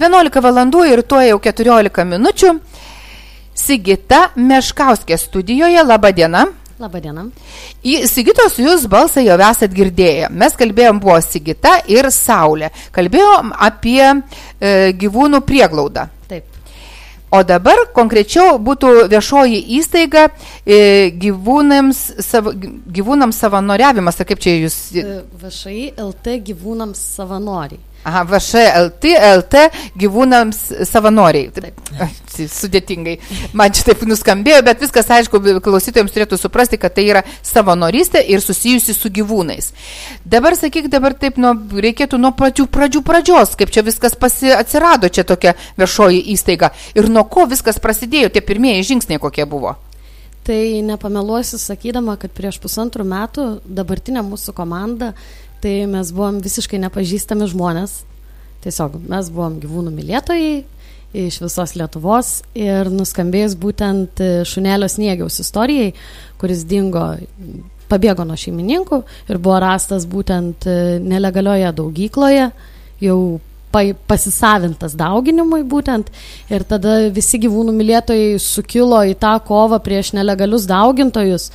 11 valandų ir tuo jau 14 minučių. Sigita Meškauskė studijoje, laba diena. Labadiena. Į Sigitos jūs balsą jau esat girdėję. Mes kalbėjom buvo Sigita ir Saulė. Kalbėjom apie e, gyvūnų prieglaudą. Taip. O dabar konkrečiau būtų viešoji įstaiga e, gyvūnams, savo, gyvūnams savanoriavimas, ar kaip čia jūs... E, VŠI LT gyvūnams savanoriai. Aha, VŠLT, LT gyvūnams savanoriai. Taip. Ai, Sudėtingai. Man čia taip nuskambėjo, bet viskas aišku, klausytojams turėtų suprasti, kad tai yra savanorystė ir susijusi su gyvūnais. Dabar sakyk, dabar taip nuo, reikėtų nuo pradžių, pradžių pradžios, kaip čia viskas pasi, atsirado čia tokia viešoji įstaiga ir nuo ko viskas prasidėjo, tie pirmieji žingsniai kokie buvo. Tai nepameluosiu sakydama, kad prieš pusantrų metų dabartinė mūsų komanda tai mes buvom visiškai nepažįstami žmonės. Tiesiog mes buvom gyvūnų mylėtojai iš visos Lietuvos ir nuskambėjus būtent šunelio sniegiaus istorijai, kuris dingo, pabėgo nuo šeimininkų ir buvo rastas būtent nelegalioje daugykloje, jau pasisavintas dauginimui būtent ir tada visi gyvūnų mylėtojai sukilo į tą kovą prieš nelegalius daugintojus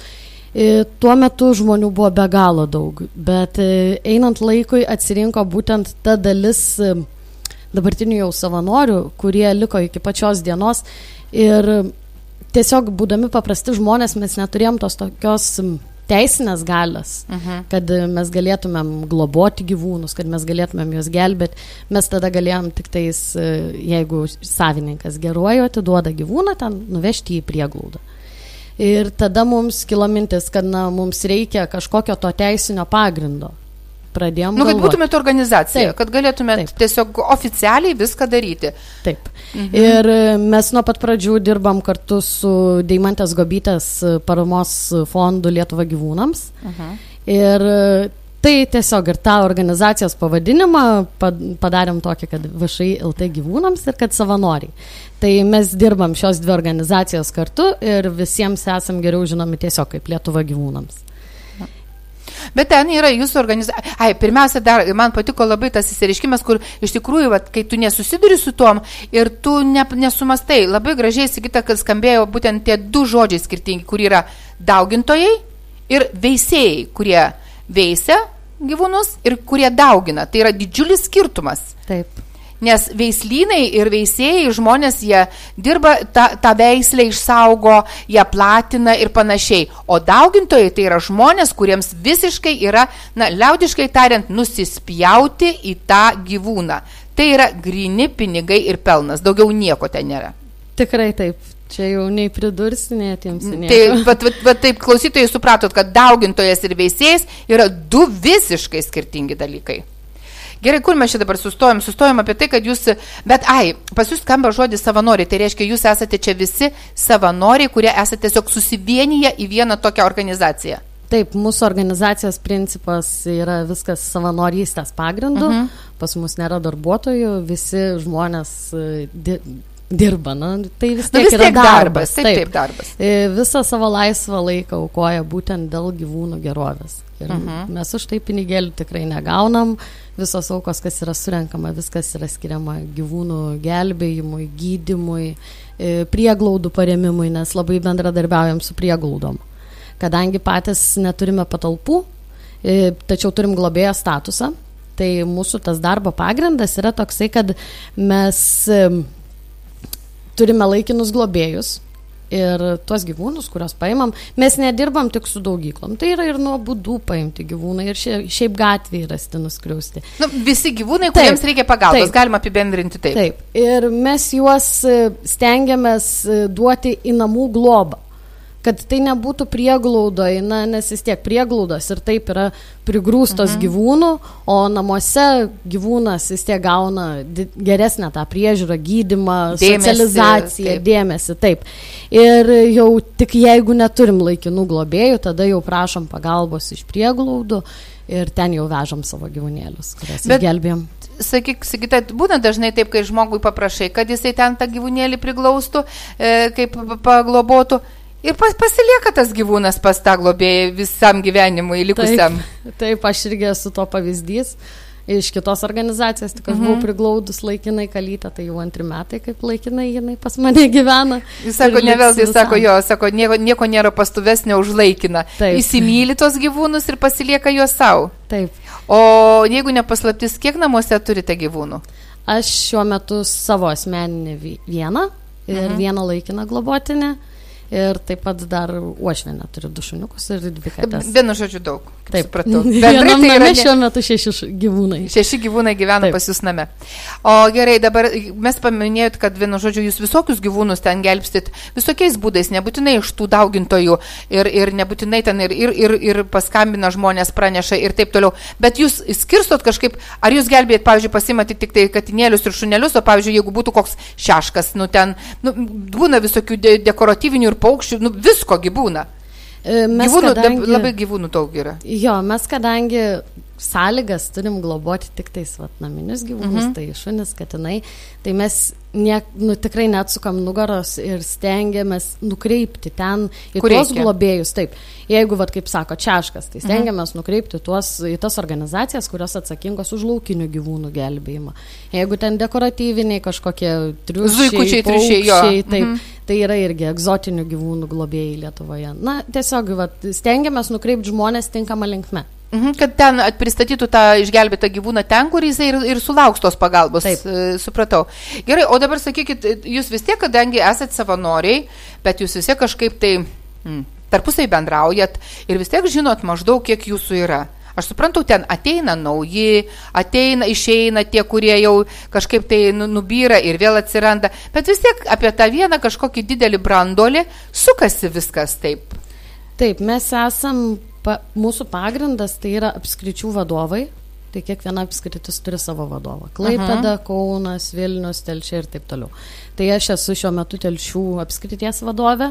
Tuo metu žmonių buvo be galo daug, bet e, einant laikui atsirinko būtent ta dalis e, dabartinių jau savanorių, kurie liko iki pačios dienos ir tiesiog būdami paprasti žmonės mes neturėjom tos tokios teisinės galios, uh Mhm. -huh. kad mes galėtumėm globoti gyvūnus, kad mes galėtumėm juos gelbėti. Mes tada galėjom tik tais, e, jeigu savininkas geruoju atiduoda gyvūną, ten nuvežti į prieglaudą. Ir tada mums kilo mintis, kad na, mums reikia kažkokio to teisinio pagrindo. Pradėjom. Nu, kad galvot. būtumėte organizacija, Taip. kad galėtumėte Taip. tiesiog oficialiai viską daryti. Taip. Mhm. Ir e, mes nuo pat pradžių dirbam kartu su Deimantės Gobytės e, paramos fondu Lietuva gyvūnams. Mhm. Ir e, tai tiesiog ir tą organizacijos pavadinimą pad- padarėm tokį, kad VŠI LT gyvūnams ir kad savanoriai. Tai mes dirbam šios dvi organizacijos kartu ir visiems esam geriau žinomi tiesiog kaip Lietuva gyvūnams. Bet ten yra jūsų organizacija. Ai, pirmiausia, dar man patiko labai tas įsireiškimas, kur iš tikrųjų, vat, kai tu nesusiduri su tuom ir tu ne, nesumastai, labai gražiai sigita, kad skambėjo būtent tie du žodžiai skirtingi, kur yra daugintojai ir veisėjai, kurie veisia gyvūnus ir kurie daugina. Tai yra didžiulis skirtumas. Taip. Nes veislynai ir veisėjai žmonės, jie dirba, tą, tą veislę išsaugo, ją platina ir panašiai. O daugintojai tai yra žmonės, kuriems visiškai yra, na, liaudiškai tariant, nusispjauti į tą gyvūną. Tai yra grini pinigai ir pelnas, daugiau nieko ten nėra. Tikrai taip. Čia jau nei pridursi, nei atimsi. Tai nieko. vat, vat, vat, taip klausytojai supratot, kad daugintojas ir veisėjas yra du visiškai skirtingi dalykai. Gerai, kur mes čia dabar sustojom? Sustojom apie tai, kad jūs, bet ai, pas jūs skamba žodis savanoriai, tai reiškia, jūs esate čia visi savanoriai, kurie esate tiesiog susivienyje į vieną tokią organizaciją. Taip, mūsų organizacijos principas yra viskas savanorystės pagrindu. Uh Mhm. -huh. Pas mus nėra darbuotojų, visi žmonės e, dirba. Na, tai vis Nu, tiek vis yra tiek darbas, taip, taip, darbas. E, Visą savo laisvą laiką aukoja būtent dėl gyvūnų gerovės. Ir uh Mhm. -huh. mes už tai pinigėlių tikrai negaunam. Visos aukos, kas yra surenkama, viskas yra skiriama gyvūnų gelbėjimui, gydimui, e, prieglaudų paremimui, nes labai bendradarbiaujam su prieglaudom. Kadangi patys neturime patalpų, e, tačiau turim globėjo statusą, tai mūsų tas darbo pagrindas yra toksai, kad mes turime laikinus globėjus ir tuos gyvūnus, kuriuos paimam, mes nedirbam tik su daugyklom. Tai yra ir nuo būdų paimti gyvūnai ir šia- šiaip gatvėje rasti nuskriausti. Nu, visi gyvūnai, Taip, kuriems reikia pagalbos, taip. galima apibendrinti taip. Taip. Ir mes juos e, stengiamės e, duoti į namų globą. Kad tai nebūtų prieglaudoje, na, nes vis tiek prieglaudos ir taip yra prigrūstos mhm. gyvūnų, o namuose gyvūnas vis tiek gauna geresnę tą priežiūrą, gydimą, Dėmesį, socializaciją, taip. dėmesį, taip. Ir jau tik jeigu neturim laikinų globėjų, tada jau prašom pagalbos iš prieglaudų ir ten jau vežam savo gyvūnėlius, kuriuos gelbėjom. Sakyk, sakyta, būna dažnai taip, kai žmogui paprašai, kad jisai ten tą gyvūnėlį priglaustų, e, kaip pa- paglobotų. Ir pas, pasilieka tas gyvūnas pas tą globėją visam gyvenimui likusiam. Taip, taip, aš irgi esu to pavyzdys. iš kitos organizacijos, tik aš mhm. buvau priglaudus laikinai kalytę, tai jau antri metai, kaip laikinai jinai pas mane gyvena. Jis sako, ne vėl, jis sako, jo, sako, nieko, nieko nėra pastuvesnio už laikiną. Įsimylį tos gyvūnus ir pasilieka juos savo. Taip. O jeigu nepaslaptis, kiek namuose turite gyvūnų? Aš šiuo metu savo asmeninį vieną ir mhm. vieną laikiną globotinę. Ir taip pat dar uošvienę turiu du šuniukus ir dvi katės. Vienu žodžiu daug. Taip, supratau. Bendrai tai yra šiuo metu šeši gyvūnai. Šeši gyvūnai gyvena Taip. pas jūs name. O gerai, dabar mes paminėjot, kad vienu žodžiu jūs visokius gyvūnus ten gelbstit visokiais būdais, nebūtinai iš tų daugintojų ir, ir nebūtinai ten ir, ir, ir, ir paskambina žmonės, praneša ir taip toliau. Bet jūs skirstot kažkaip, ar jūs gelbėjat, pavyzdžiui, pasimati tik tai katinėlius ir šunelius, o pavyzdžiui, jeigu būtų koks šeškas, nu ten, nu, būna visokių de dekoratyvinių ir paukščių, nu visko gyvūna. E, mes gyvūnų, kadangi, labai gyvūnų daug yra. Jo, mes kadangi sąlygas turim globoti tik tais vat, naminius gyvūnus, mhm. tai šunis, katinai, tai mes nie, nu, tikrai neatsukam nugaros ir stengiamės nukreipti ten į Kur tuos reikia. globėjus. Taip, jeigu, vat, kaip sako, čiaškas, tai mhm. stengiamės mhm. nukreipti tuos, į tas organizacijas, kurios atsakingos už laukinių gyvūnų gelbėjimą. Jeigu ten dekoratyviniai kažkokie triušiai, Zuikučiai, triušiai, jo. Taip, mhm. tai yra irgi egzotinių gyvūnų globėjai Lietuvoje. Na, tiesiog, vat, stengiamės nukreipti žmonės tinkamą linkmę. Mhm, kad ten pristatytų tą išgelbėtą gyvūną ten, kur jisai ir, ir sulauks tos pagalbos. Taip. E, supratau. Gerai, o dabar sakykit, jūs vis tiek, kadangi esate savanoriai, bet jūs vis tiek kažkaip tai hmm, tarpusai bendraujat ir vis tiek žinot maždaug, kiek jūsų yra. Aš suprantu, ten ateina nauji, ateina, išeina tie, kurie jau kažkaip tai nu, nubyra ir vėl atsiranda, bet vis tiek apie tą vieną kažkokį didelį brandolį sukasi viskas taip. Taip, mes esam pa, mūsų pagrindas tai yra apskričių vadovai. Tai kiekviena apskritis turi savo vadovą. Klaipeda, Aha. Kaunas, Vilnius, Telšė ir taip toliau. Tai aš esu šiuo metu Telšių apskrities vadovė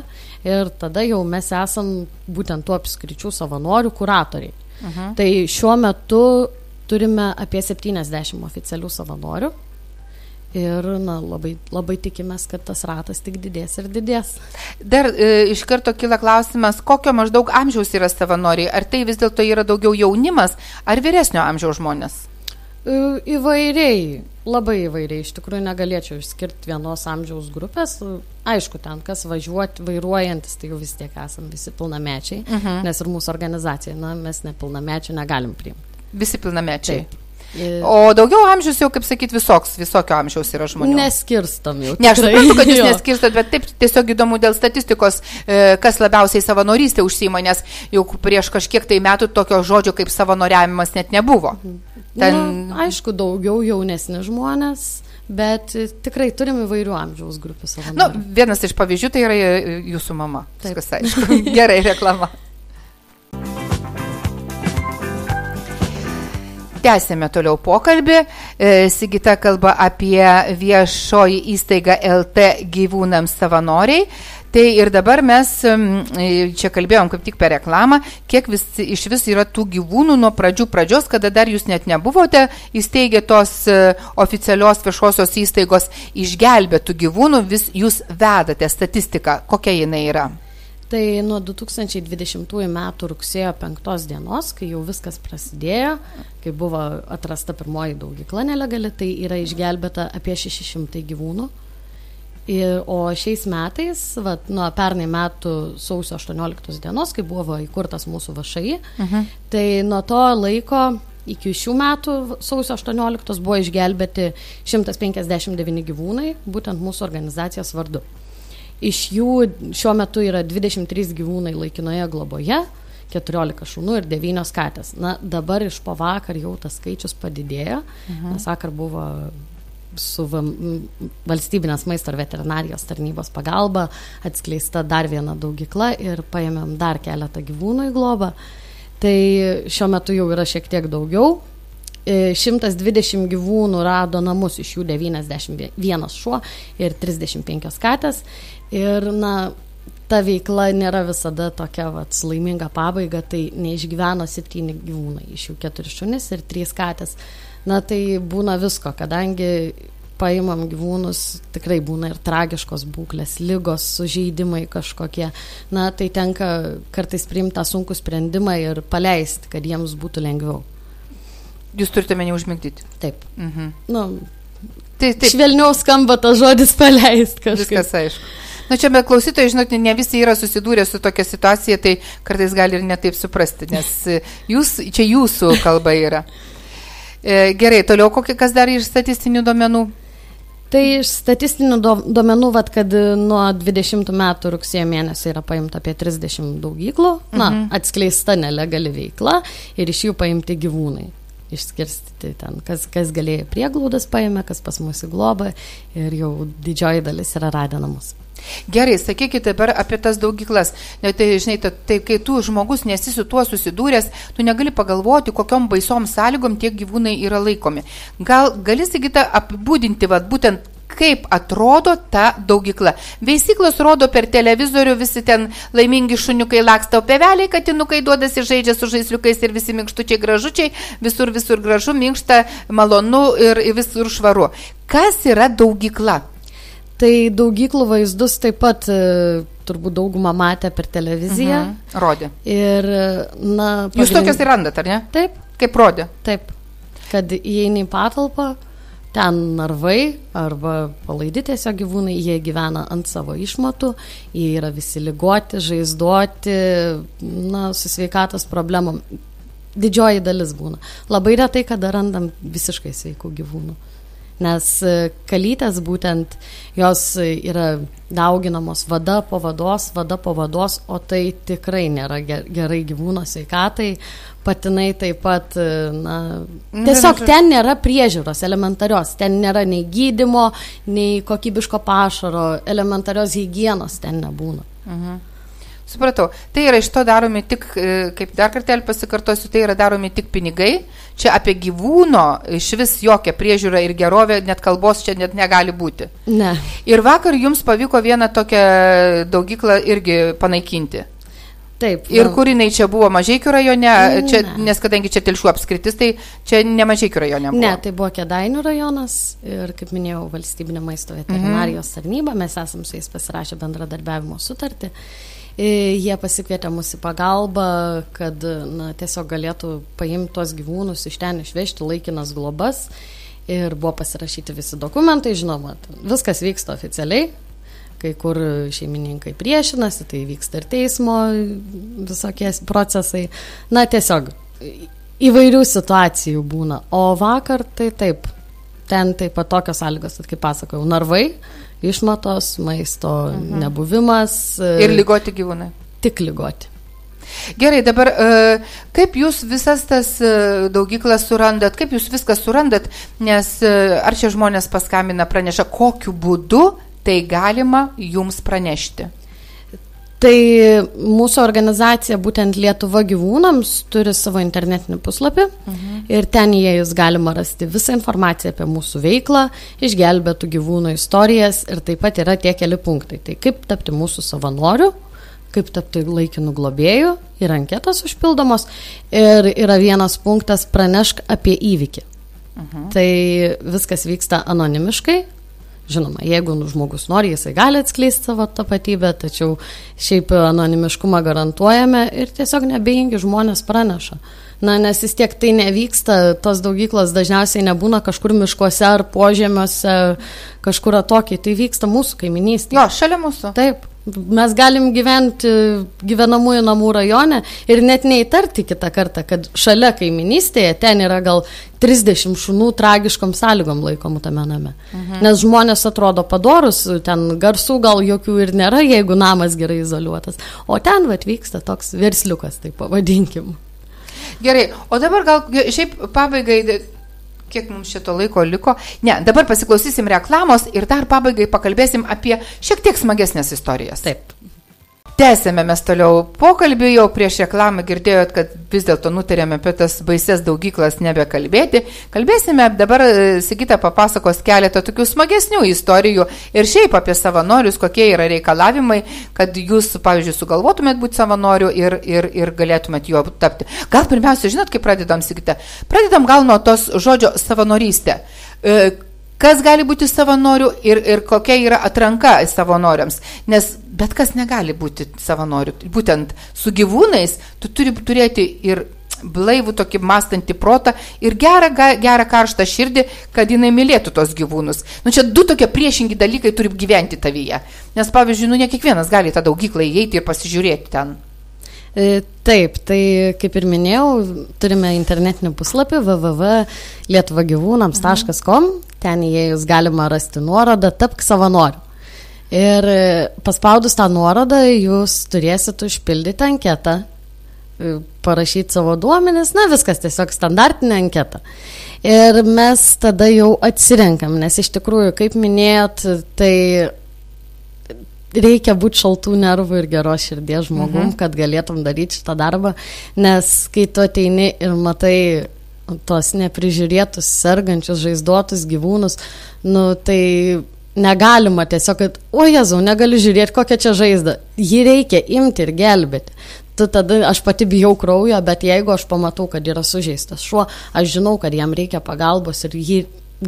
ir tada jau mes esam būtent tų apskričių savanorių kuratoriai. Aha. Tai šiuo metu turime apie 70 oficialių savanorių Ir na, labai, labai tikimės, kad tas ratas tik didės ir didės. Dar e, iš karto kyla klausimas, kokio maždaug amžiaus yra savanoriai? Ar tai vis dėlto yra daugiau jaunimas ar vyresnio amžiaus žmonės? E, įvairiai, labai įvairiai. Iš tikrųjų negalėčiau išskirti vienos amžiaus grupės. Aišku, ten kas važiuoti, vairuojantis, tai jau vis tiek esam visi pilnamečiai, uh mhm. -huh. nes ir mūsų organizacija, na, mes nepilnamečių negalim priimti. Visi pilnamečiai. Taip. O daugiau amžiaus jau, kaip sakyt, visoks, visokio amžiaus yra žmonių. Neskirstam jau. Ne, aš suprantu, kad jūs neskirstat, bet taip tiesiog įdomu dėl statistikos, e, kas labiausiai savanorystė užsima, nes jau prieš kažkiek tai metų tokio žodžio kaip savanoriavimas net nebuvo. Ten... Na, aišku, daugiau jaunesni žmonės. Bet tikrai turim įvairių amžiaus grupių savanorių. Nu, vienas iš pavyzdžių tai yra jūsų mama. Taip. Viskas aišku. Gerai reklama. Tęsėme toliau pokalbį. E, Sigita kalba apie viešoji įstaigą LT gyvūnams savanoriai. Tai ir dabar mes e, čia kalbėjom kaip tik per reklamą, kiek vis, iš vis yra tų gyvūnų nuo pradžių pradžios, kada dar jūs net nebuvote įsteigę tos e, oficialios viešosios įstaigos išgelbėtų gyvūnų, vis jūs vedate statistiką, kokia jinai yra. Tai nuo 2020 metų rugsėjo 5 dienos, kai jau viskas prasidėjo, kai buvo atrasta pirmoji daugykla nelegali, tai yra išgelbėta apie 600 gyvūnų. Ir, o šiais metais, vat, nuo pernai metų sausio 18 dienos, kai buvo įkurtas mūsų vašai, uh mhm. -huh. tai nuo to laiko iki šių metų sausio 18 buvo išgelbėti 159 gyvūnai, būtent mūsų organizacijos vardu. Iš jų šiuo metu yra 23 gyvūnai laikinoje globoje, 14 šunų ir 9 katės. Na, dabar iš po vakar jau tas skaičius padidėjo, mhm. nes vakar buvo su valstybinės maisto ir veterinarijos tarnybos pagalba atskleista dar viena daugikla ir paėmėm dar keletą gyvūnų į globą. Tai šiuo metu jau yra šiek tiek daugiau. 120 e, gyvūnų rado namus, iš jų 91 šuo ir 35 katės. Ir, na, ta veikla nėra visada tokia vat, laiminga pabaiga, tai neišgyveno septyni gyvūnai, iš jų keturi šunis ir trys katės. Na tai būna visko, kadangi paimam gyvūnus, tikrai būna ir tragiškos būklės, lygos, sužeidimai kažkokie. Na tai tenka kartais priimti tą sunkų sprendimą ir paleisti, kad jiems būtų lengviau. Jūs turite mane užmigdyti. Taip. Mhm. Nu, Tai taip, švelniau skamba tas žodis paleist kažkaip. viskas aišku. Na čia, bet klausytojai, žinot, ne visi yra susidūrę su tokia situacija, tai kartais gali ir netaip suprasti, nes e, jūs, čia jūsų kalba yra. E, gerai, toliau kokie, kas dar iš statistinių duomenų? Tai iš statistinių duomenų, vat, kad e, nuo 20 metų rugsėjo mėnesio yra paimta apie 30 daugyklų, na, atskleista nelegali veikla ir iš jų paimti gyvūnai. Išskirstyti ten, kas, kas galėjo prieglaudas paėmė, kas pas mus į globą ir jau didžioji dalis yra radę namus. Gerai, sakykite dabar apie tas daugyklas. Ne, tai, žinai, ta, tai kai tu žmogus nesi su tuo susidūręs, tu negali pagalvoti, kokiom baisom sąlygom tie gyvūnai yra laikomi. Gal gali, sakyti, apibūdinti, vat, būtent kaip atrodo ta daugykla. Veisyklos rodo per televizorių, visi ten laimingi šuniukai laksta, o peveliai, katinukai duodasi žaidžia su žaisliukais ir visi minkštučiai gražučiai, visur, visur gražu, minkšta, malonu ir visur švaru. Kas yra daugykla? Tai daugyklų vaizdus taip pat e, turbūt daugumą matė per televiziją. Mhm. Rodė. Ir, na, Jūs pagrind- tokias ir randat, ar ne? Taip, Kaip rodė? taip. Kad įeini į patalpą, ten narvai arba palaidi tiesiog gyvūnai, jie gyvena ant savo išmatų, jie yra visi lygoti, žaizduoti, na, su sveikatos problemom. Didžioji dalis būna. Labai retai, kada randam visiškai sveikų gyvūnų. Nes e, kalytės būtent jos e, yra dauginamos vada po vados, vada po vados, o tai tikrai nėra ge- gerai gyvūno sveikatai. Patinai taip pat, e, na, tiesiog ten nėra priežiūros elementarios, ten nėra nei gydimo, nei kokybiško pašaro, elementarios hygienos ten nebūna. Supratau. Tai yra iš to daromi tik, e, kaip dar kartelį pasikartosiu, tai yra daromi tik pinigai. Čia apie gyvūno iš vis jokia priežiūra ir gerovė, net kalbos čia net negali būti. Ne. Ir vakar jums pavyko vieną tokią daugyklą irgi panaikinti. Taip. Ir na, kur jinai čia buvo Mažiekių rajone, čia, Ne. nes kadangi čia telšių apskritis, tai čia ne Mažiekių rajone buvo. Ne, tai buvo Kedainių rajonas ir, kaip minėjau, valstybinė maisto veterinarijos tarnyba, mes esam su jais pasirašę bendradarbiavimo sutartį. E, Jie pasikvietė mus į pagalbą, kad na, tiesiog galėtų paimti tuos gyvūnus iš ten išvežti laikinas globas. Ir buvo pasirašyti visi dokumentai, žinoma, viskas vyksta oficialiai. Kai kur šeimininkai priešinasi, tai vyksta ir teismo visokie procesai. Na, tiesiog įvairių situacijų būna. O vakar tai taip, ten taip pat tokios sąlygos, kaip pasakojau, narvai, išmatos, maisto mhm. nebuvimas. Ir lygoti gyvūnai. Tik lygoti. Gerai, dabar e, kaip jūs visas tas e, daugyklas surandat, kaip jūs viską surandat, nes e, ar čia žmonės paskambina, praneša, kokiu būdu tai galima jums pranešti. Tai mūsų organizacija, būtent Lietuva gyvūnams, turi savo internetinį puslapį mhm. ir ten įėjus galima rasti visą informaciją apie mūsų veiklą, išgelbėtų gyvūnų istorijas ir taip pat yra tie keli punktai. Tai kaip tapti mūsų savanoriu, kaip tapti laikinų globėjų, yra anketos užpildomos ir yra vienas punktas pranešk apie įvykį. Mhm. Tai viskas vyksta anonimiškai, Žinoma, jeigu nu, žmogus nori, jisai gali atskleisti savo tapatybę, tačiau šiaip anonimiškumą garantuojame ir tiesiog nebeingi žmonės praneša. Na, nes vis tiek tai nevyksta, tos daugyklos dažniausiai nebūna kažkur miškuose ar požemiuose, kažkur atokiai, tai vyksta mūsų kaiminystėje. Jo, šalia mūsų. Taip, mes galim gyventi gyvenamųjų namų rajone ir net neįtarti kitą kartą, kad šalia kaiminystėje ten yra gal 30 šunų tragiškom sąlygom laikomų tame name. Mhm. Nes žmonės atrodo padorus, ten garsų gal jokių ir nėra, jeigu namas gerai izoliuotas. O ten vat vyksta toks versliukas, tai pavadinkim. Gerai, o dabar gal šiaip pabaigai, kiek mums šito laiko liko. Ne, dabar pasiklausysim reklamos ir dar pabaigai pakalbėsim apie šiek tiek smagesnės istorijas. Taip. Tęsėme mes toliau pokalbį, jau prieš reklamą girdėjot, kad vis dėlto nutarėme apie tas baises daugyklas nebekalbėti. Kalbėsime dabar, e, Sigita papasakos keletą tokių smagesnių istorijų ir šiaip apie savanorius, kokie yra reikalavimai, kad jūs, pavyzdžiui, sugalvotumėt būti savanoriu ir, ir, ir galėtumėt juo tapti. Gal pirmiausia, žinot, kaip pradedam, Sigita? Pradedam gal nuo tos žodžio savanorystė. Kas gali būti savanoriu ir, ir kokia yra atranka savanoriams. Nes bet kas negali būti savanoriu. Būtent su gyvūnais tu turi turėti ir blaivų tokį mąstantį protą ir gerą, gerą karštą širdį, kad jinai mylėtų tos gyvūnus. Nu, čia du tokie priešingi dalykai turi gyventi tavyje. Nes, pavyzdžiui, nu, ne kiekvienas gali tą daugyklą įeiti ir pasižiūrėti ten. E, taip, tai kaip ir minėjau, turime internetinį puslapį www.lietuvagyvūnams.com, ten įėjus galima rasti nuorodą Tapk savanoriu. Ir paspaudus tą nuorodą jūs turėsite užpildyti anketą, e, parašyti savo duomenis, na viskas tiesiog standartinė anketa. Ir mes tada jau atsirenkam, nes iš tikrųjų, kaip minėjot, tai reikia būti šaltų nervų ir geros širdies žmogum, mhm. kad galėtum daryti šitą darbą, nes kai tu ateini ir matai tos neprižiūrėtus, sergančius, žaizduotus gyvūnus, nu tai Negalima tiesiog, kad, o Jėzau, negaliu žiūrėti, kokia čia žaizda. Jį reikia imti ir gelbėti. Tu tada, aš pati bijau kraujo, bet jeigu aš pamatau, kad yra sužeistas šuo, aš žinau, kad jam reikia pagalbos ir jį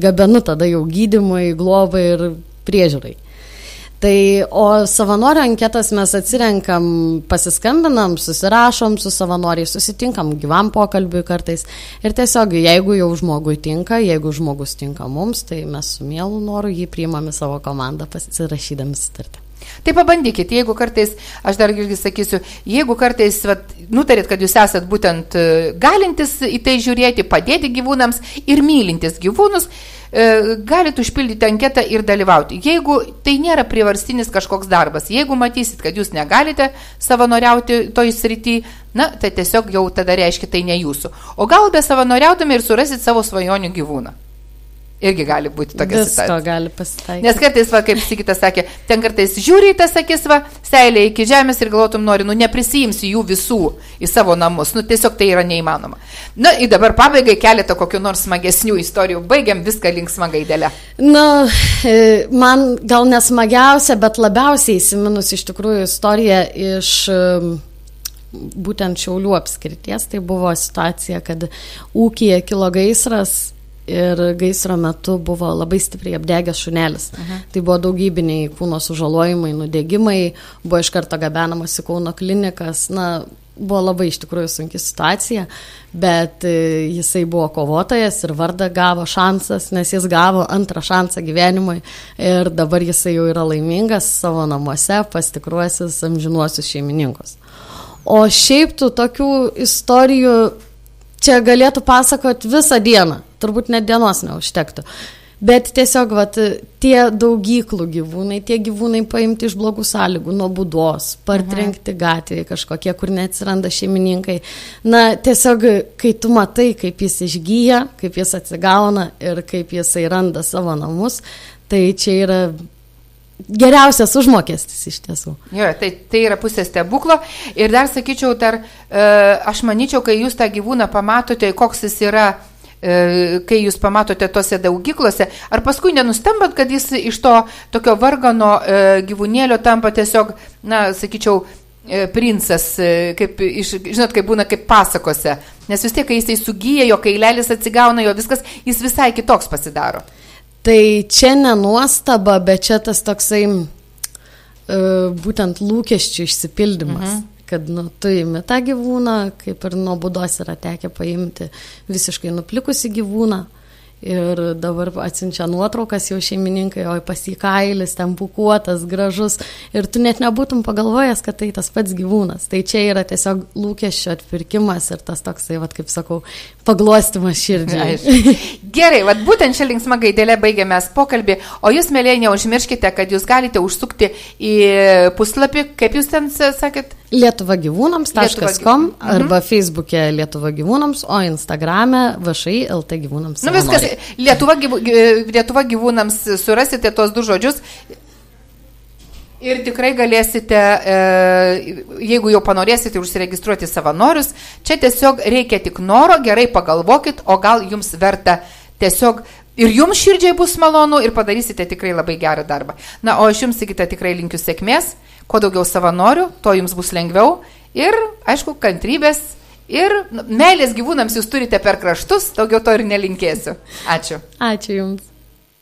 gabenu tada jau gydimui, globai ir priežiūrai. Tai, o savanorių anketas mes atsirenkam, pasiskambinam, susirašom su savanoriai, susitinkam gyvam pokalbiui kartais. Ir tiesiog, jeigu jau žmogui tinka, jeigu žmogus tinka mums, tai mes su mielu noru jį priimame savo komandą pasirašydami sutartį. Tai pabandykit, jeigu kartais, aš dar irgi sakysiu, jeigu kartais vat, nutarėt, kad jūs esat būtent e, galintis į tai žiūrėti, padėti gyvūnams ir mylintis gyvūnus, galite užpildyti anketą ir dalyvauti. Jeigu tai nėra privarstinis kažkoks darbas, jeigu matysit, kad jūs negalite savanoriauti toj srity, na, tai tiesiog jau tada reiškia tai ne jūsų. O gal be savanoriautume ir surasit savo svajonių gyvūną. Irgi gali būti tokia Visko situacija. gali pasitaikyti. Nes kartais, va, kaip Sigitas sakė, ten kartais žiūri į tas akis, va, seilė iki žemės ir galvotum nori, nu neprisijimsi jų visų į savo namus. Nu tiesiog tai yra neįmanoma. Na, ir dabar pabaigai keletą kokių nors smagesnių istorijų. Baigiam viską linksmą gaidelę. Na, e, man gal nesmagiausia, bet labiausiai įsiminus iš tikrųjų istorija iš būtent Šiaulių apskrities. Tai buvo situacija, kad ūkija kilo gaisras ir gaisro metu buvo labai stipriai apdegęs šunelis. Aha. Tai buvo daugybiniai kūno sužalojimai, nudegimai, buvo iš karto gabenamas į Kauno klinikas. Na, buvo labai iš tikrųjų sunki situacija, bet e, jisai buvo kovotojas ir vardą gavo šansas, nes jis gavo antrą šansą gyvenimui ir dabar jisai jau yra laimingas savo namuose pas tikruosius amžinuosius šeimininkus. O šiaip tų tokių istorijų čia galėtų pasakoti visą dieną, turbūt net dienos neužtektų. Bet tiesiog vat, tie daugyklų gyvūnai, tie gyvūnai paimti iš blogų sąlygų, nuo būdos, partrenkti gatvėje kažkokie, kur neatsiranda šeimininkai. Na, tiesiog, kai tu matai, kaip jis išgyja, kaip jis atsigauna ir kaip jisai randa savo namus, tai čia yra geriausias užmokestis iš tiesų. Jo, tai, tai yra pusė stebuklo. Ir dar sakyčiau, dar, e, aš manyčiau, kai jūs tą gyvūną pamatote, koks jis yra, kai jūs pamatote tose daugyklose, ar paskui nenustembat, kad jis iš to tokio vargano e, gyvūnėlio tampa tiesiog, na, sakyčiau, e, princas, e, kaip, iš, žinot, kaip būna kaip pasakose. Nes vis tiek, kai jisai sugyja, jo kailelis atsigauna, jo viskas, jis visai kitoks pasidaro. Tai čia nenuostaba, bet čia tas toksai būtent lūkesčių išsipildymas. Mhm. Kad nu, tu įimi tą gyvūną, kaip ir nuo būdos yra tekę paimti visiškai nuplikusi gyvūną. Ir dabar atsiunčia nuotraukas jau šeimininkai, o pasikailis, ten pukuotas, gražus. Ir tu net nebūtum pagalvojęs, kad tai tas pats gyvūnas. Tai čia yra tiesiog lūkesčio atpirkimas ir tas toksai, vat, kaip sakau, paglostimas širdžiai. Gerai, vat būtent šią linksmą gaidelę baigiame pokalbį. O jūs, mėlyje, neužmirškite, kad jūs galite užsukti į puslapį, kaip jūs ten sakėt? lietuvagyvūnams.com mhm. arba Facebook'e Lietuva gyvūnams, o Instagram'e VŠI LT gyvūnams. Nu viskas, Lietuva, gyvų, Lietuva gyvūnams surasite tos du žodžius. Ir tikrai galėsite, e, jeigu jau panorėsite užsiregistruoti savanorius, čia tiesiog reikia tik noro, gerai pagalvokit, o gal jums verta tiesiog ir jums širdžiai bus malonu ir padarysite tikrai labai gerą darbą. Na, o aš jums, Sigita, tikrai linkiu sėkmės. Kuo daugiau savanorių, to jums bus lengviau ir, aišku, kantrybės ir meilės gyvūnams jūs turite per kraštus, daugiau to ir nelinkėsiu. Ačiū. Ačiū Jums.